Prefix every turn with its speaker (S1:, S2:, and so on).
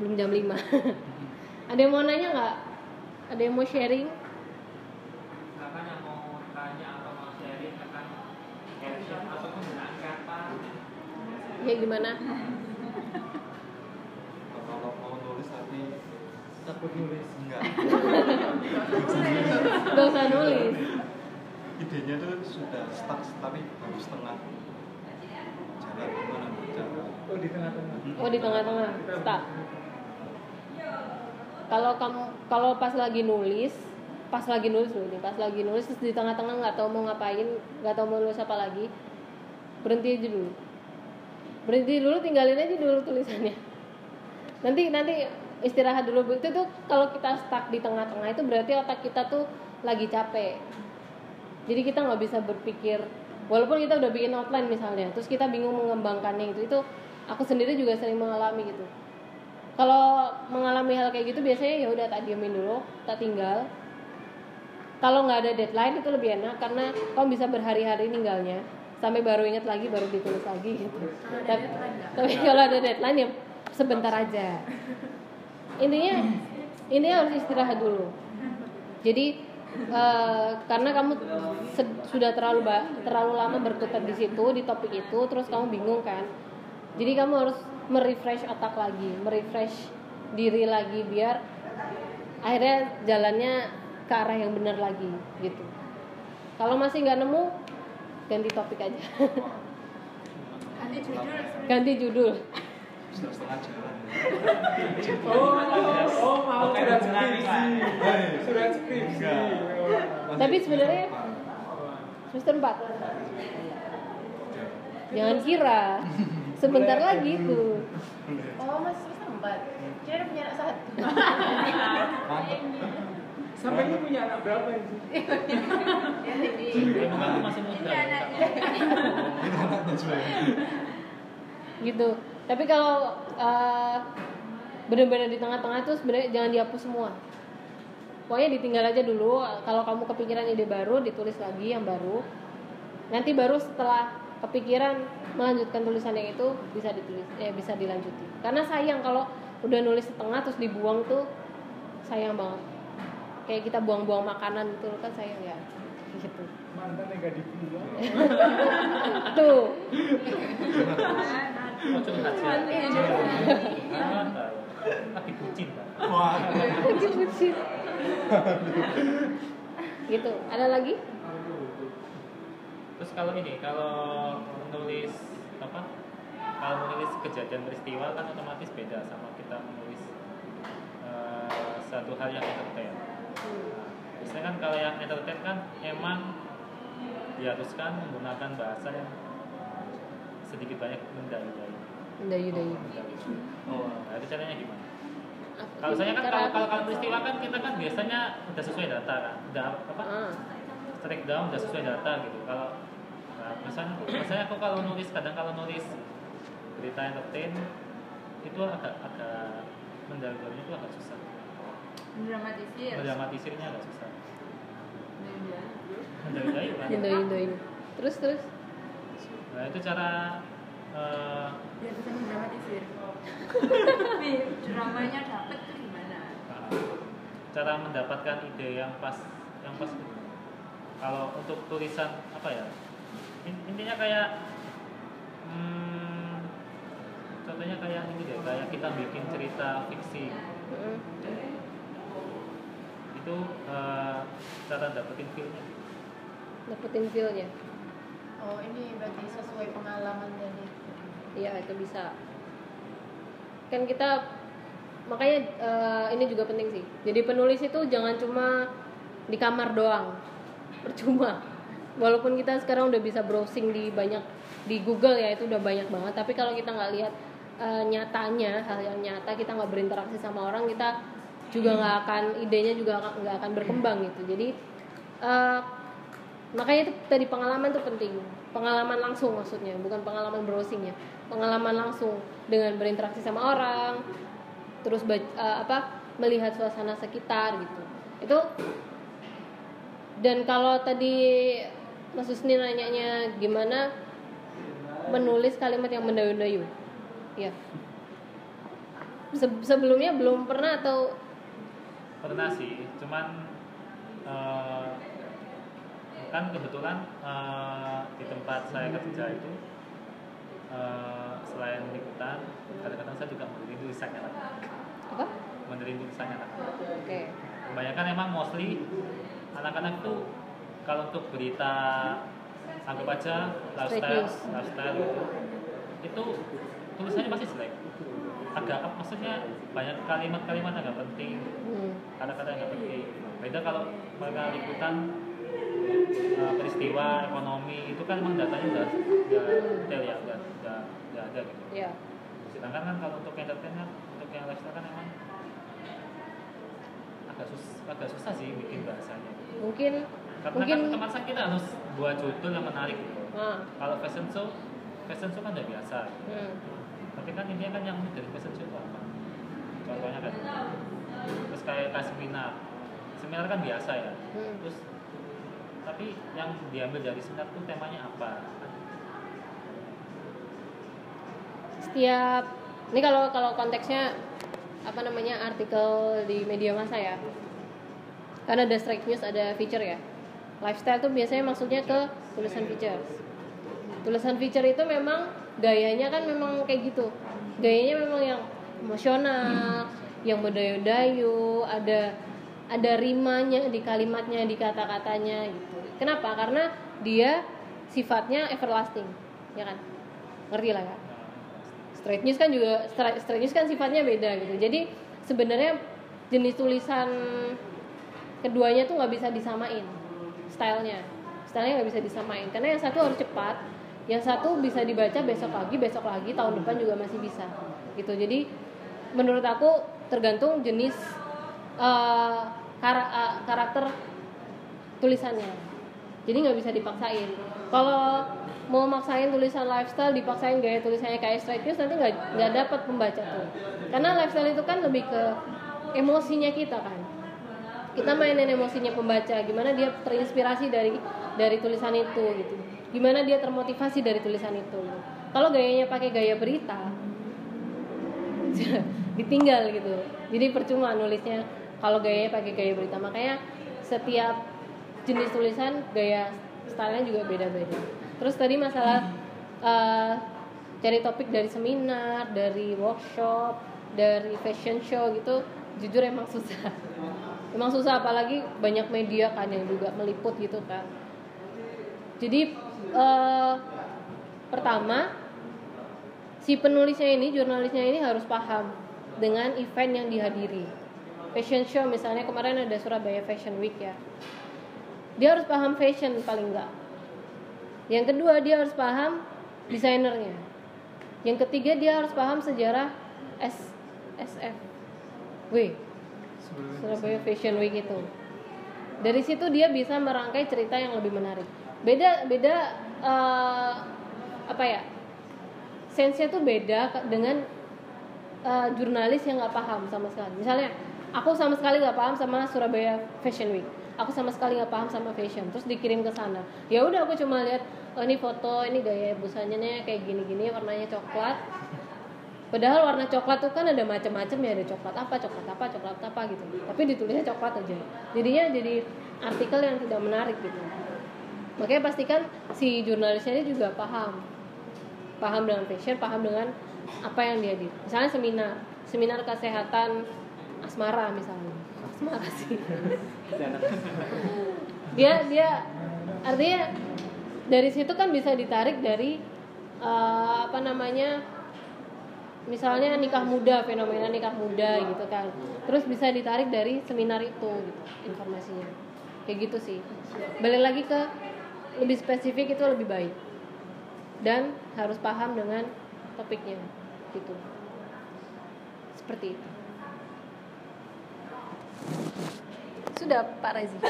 S1: belum jam 5 ada yang mau nanya nggak? Ada yang mau sharing?
S2: Kakak yang mau tanya atau mau sharing akan caption atau penggunaan kata?
S1: Ya gimana?
S3: Kalau mau nulis tapi
S4: takut nulis.
S3: Enggak.
S1: Gak usah nulis.
S3: Idenya tuh sudah stuck tapi baru setengah. Jalan gimana cara
S4: oh di tengah-tengah.
S1: Oh di tengah-tengah. Tak kalau kamu kalau pas lagi nulis pas lagi nulis dulu nih pas lagi nulis terus di tengah-tengah nggak tahu mau ngapain nggak tahu mau nulis apa lagi berhenti aja dulu. Berhenti dulu tinggalin aja dulu tulisannya. Nanti nanti istirahat dulu. Itu tuh kalau kita stuck di tengah-tengah itu berarti otak kita tuh lagi capek. Jadi kita nggak bisa berpikir walaupun kita udah bikin outline misalnya terus kita bingung mengembangkannya itu itu aku sendiri juga sering mengalami gitu kalau mengalami hal kayak gitu biasanya ya udah tak diamin dulu tak tinggal. Kalau nggak ada deadline itu lebih enak karena kamu bisa berhari-hari ninggalnya. Sampai baru ingat lagi baru ditulis lagi gitu. Tapi, tapi kalau ada deadline ya sebentar aja. Intinya intinya harus istirahat dulu. Jadi eh, karena kamu sudah terlalu terlalu lama berkutat di situ di topik itu terus kamu bingung kan. Jadi kamu harus merefresh otak lagi merefresh diri lagi biar akhirnya jalannya ke arah yang benar lagi gitu. Kalau masih nggak nemu ganti topik aja.
S5: Ganti judul.
S1: ganti judul.
S3: Sudah setengah jalan.
S4: Oh oh mau surat skripsi. surat skripsi.
S1: Tapi sebenarnya- semester 4 jangan kira sebentar lagi tuh
S5: Oh, masih semester empat. Kira punya anak satu.
S4: sampai ini punya anak berapa ini
S5: Ya, jadi.
S2: Memang aku masih muda.
S3: Itu
S1: gitu tapi kalau eh, benar-benar di tengah-tengah itu sebenarnya jangan dihapus semua pokoknya ditinggal aja dulu kalau kamu kepikiran ide baru ditulis lagi yang baru nanti baru setelah kepikiran melanjutkan tulisan yang itu bisa ditulis eh bisa dilanjuti. Karena sayang kalau udah nulis setengah terus dibuang tuh sayang banget. Kayak kita buang-buang makanan gitu kan sayang ya gitu
S4: mantan yang gak dibuang
S1: tuh.
S3: Wah
S1: bucin. Gitu. Ada lagi
S2: Terus kalau ini, kalau menulis apa? Kalau menulis kejadian peristiwa kan otomatis beda sama kita menulis eh, satu hal yang entertain. Biasanya kan kalau yang entertain kan emang diharuskan menggunakan bahasa yang sedikit banyak mendayu-dayu.
S1: Dayu-dayu.
S2: Mendayu.
S3: oh
S2: Nah, itu caranya gimana? Kalau saya kan kalau kalau kalau peristiwa kan kita kan biasanya udah sesuai data kan, udah apa?
S1: Ah,
S2: Strike down udah sesuai data gitu. Kalau nah, misalnya, misalnya aku kalau nulis kadang kalau nulis berita entertain itu agak agak mendalaminya itu agak susah.
S5: Mendramatisir.
S2: Mendramatisirnya agak susah. Mendayu-dayu kan.
S1: dayu-dayu. Terus terus
S2: Nah itu cara eh,
S5: Biar bisa mendramatisir. Dramanya dapet tuh gimana?
S2: cara mendapatkan ide yang pas yang pas kalau untuk tulisan apa ya intinya kayak hmm, contohnya kayak ini deh kayak kita bikin cerita fiksi
S1: Mm,
S2: itu eh, cara dapetin feelnya
S1: dapetin feel-nya.
S5: Oh, ini berarti sesuai pengalaman jadi.
S1: Iya, itu bisa. Kan kita makanya eh, ini juga penting sih. Jadi penulis itu jangan cuma di kamar doang. Percuma. Walaupun kita sekarang udah bisa browsing di banyak di Google ya itu udah banyak banget. Tapi kalau kita nggak lihat eh, nyatanya hal yang nyata, kita nggak berinteraksi sama orang, kita juga nggak akan idenya juga nggak akan berkembang gitu. Jadi eh, makanya itu tadi pengalaman tuh penting pengalaman langsung maksudnya bukan pengalaman browsingnya pengalaman langsung dengan berinteraksi sama orang terus eh, apa melihat suasana sekitar gitu itu dan kalau tadi Mas Husni nanyanya gimana? Menulis kalimat yang mendayu-dayu. Ya Se- sebelumnya belum pernah atau?
S2: Pernah sih cuman eh, kan kebetulan eh, di tempat saya kerja itu eh, selain liputan kadang-kadang saya juga menerin tulisannya lah
S1: apa?
S2: Menerin tulisannya lah
S1: oke.
S2: Kebanyakan emang mostly anak-anak tuh kalau untuk berita anggap aja lifestyle lifestyle itu tulisannya pasti jelek. Agak apa maksudnya banyak kalimat-kalimat yang nggak penting
S1: hmm.
S2: kata-kata yang nggak penting. Beda kalau mereka liputan uh, peristiwa ekonomi itu kan emang datanya udah udah detail ya udah udah, udah ada gitu.
S1: Ya
S2: sedangkan kan kalau untuk entertainment untuk yang lifestyle kan emang agak sus agak susah sih bikin bahasanya.
S1: Mungkin
S2: karena
S1: mungkin
S2: kan otomatis kan kita harus buat judul yang menarik gitu.
S1: ah,
S2: kalau fashion show fashion show kan udah biasa gitu.
S1: hmm.
S2: tapi kan intinya kan yang unik dari fashion show itu apa contohnya kan terus kayak kayak seminar seminar kan biasa ya
S1: Hmm.
S2: terus tapi yang diambil dari seminar itu temanya apa
S1: setiap ini kalau kalau konteksnya apa namanya artikel di media massa ya karena ada strike news ada feature ya lifestyle tuh biasanya maksudnya ke tulisan features tulisan feature itu memang gayanya kan memang kayak gitu. Gayanya memang yang emosional yang berdayu-dayu ada ada rimanya di kalimatnya di kata-katanya gitu. Kenapa? Karena dia sifatnya everlasting ya kan? Ngerti lah kan straight news kan juga straight, news kan sifatnya beda gitu. Jadi sebenarnya jenis tulisan keduanya tuh nggak bisa disamain stylenya. Stylenya nggak bisa disamain. Karena yang satu harus cepat yang satu bisa dibaca besok lagi besok lagi tahun depan juga masih bisa. Gitu. Jadi menurut aku tergantung jenis eh, karakter tulisannya. Jadi nggak bisa dipaksain. Kalau mau maksain tulisan lifestyle dipaksain gaya tulisannya kayak straight news nanti nggak nggak dapat pembaca tuh. Karena lifestyle itu kan lebih ke emosinya kita kan kita mainin emosinya pembaca gimana dia terinspirasi dari dari tulisan itu gitu. Gimana dia termotivasi dari tulisan itu kalau gayanya pakai gaya berita ditinggal gitu. Jadi percuma nulisnya kalau gayanya pakai gaya berita. Makanya setiap jenis tulisan gaya stylenya juga beda-beda. Terus tadi masalah eh, cari topik dari seminar dari workshop dari fashion show gitu jujur emang susah. Emang susah apalagi banyak media kan yang juga meliput gitu kan. Jadi eh, pertama si penulisnya ini jurnalisnya ini harus paham dengan event yang dihadiri. Fashion show misalnya kemarin ada Surabaya Fashion Week ya. Dia harus paham fashion paling enggak yang kedua dia harus paham desainernya. Yang ketiga dia harus paham sejarah S SF W Surabaya Fashion Week itu. Dari situ dia bisa merangkai cerita yang lebih menarik. Beda beda eh, apa ya sense-nya tuh beda dengan eh, jurnalis yang nggak paham sama sekali. Misalnya aku sama sekali nggak paham sama Surabaya Fashion Week. Aku sama sekali nggak paham sama fashion terus dikirim ke sana. Ya udah aku cuma lihat oh ini foto ini gaya busanya nih kayak gini-gini warnanya coklat Padahal warna coklat tuh kan ada macam-macam ya, ada coklat apa, coklat apa, coklat apa gitu. Tapi ditulisnya coklat aja. Jadinya jadi artikel yang tidak menarik gitu. Makanya pastikan si jurnalisnya ini juga paham. Paham dengan fashion, paham dengan apa yang dia di. Misalnya seminar, seminar kesehatan asmara misalnya. Asmara sih. dia dia artinya dari situ kan bisa ditarik dari eh, apa namanya misalnya nikah muda fenomena nikah muda gitu kan. Terus bisa ditarik dari seminar itu gitu informasinya. Kayak gitu sih. Balik lagi ke lebih spesifik itu lebih baik. Dan harus paham dengan topiknya gitu. Seperti itu. Sudah Pak Rezi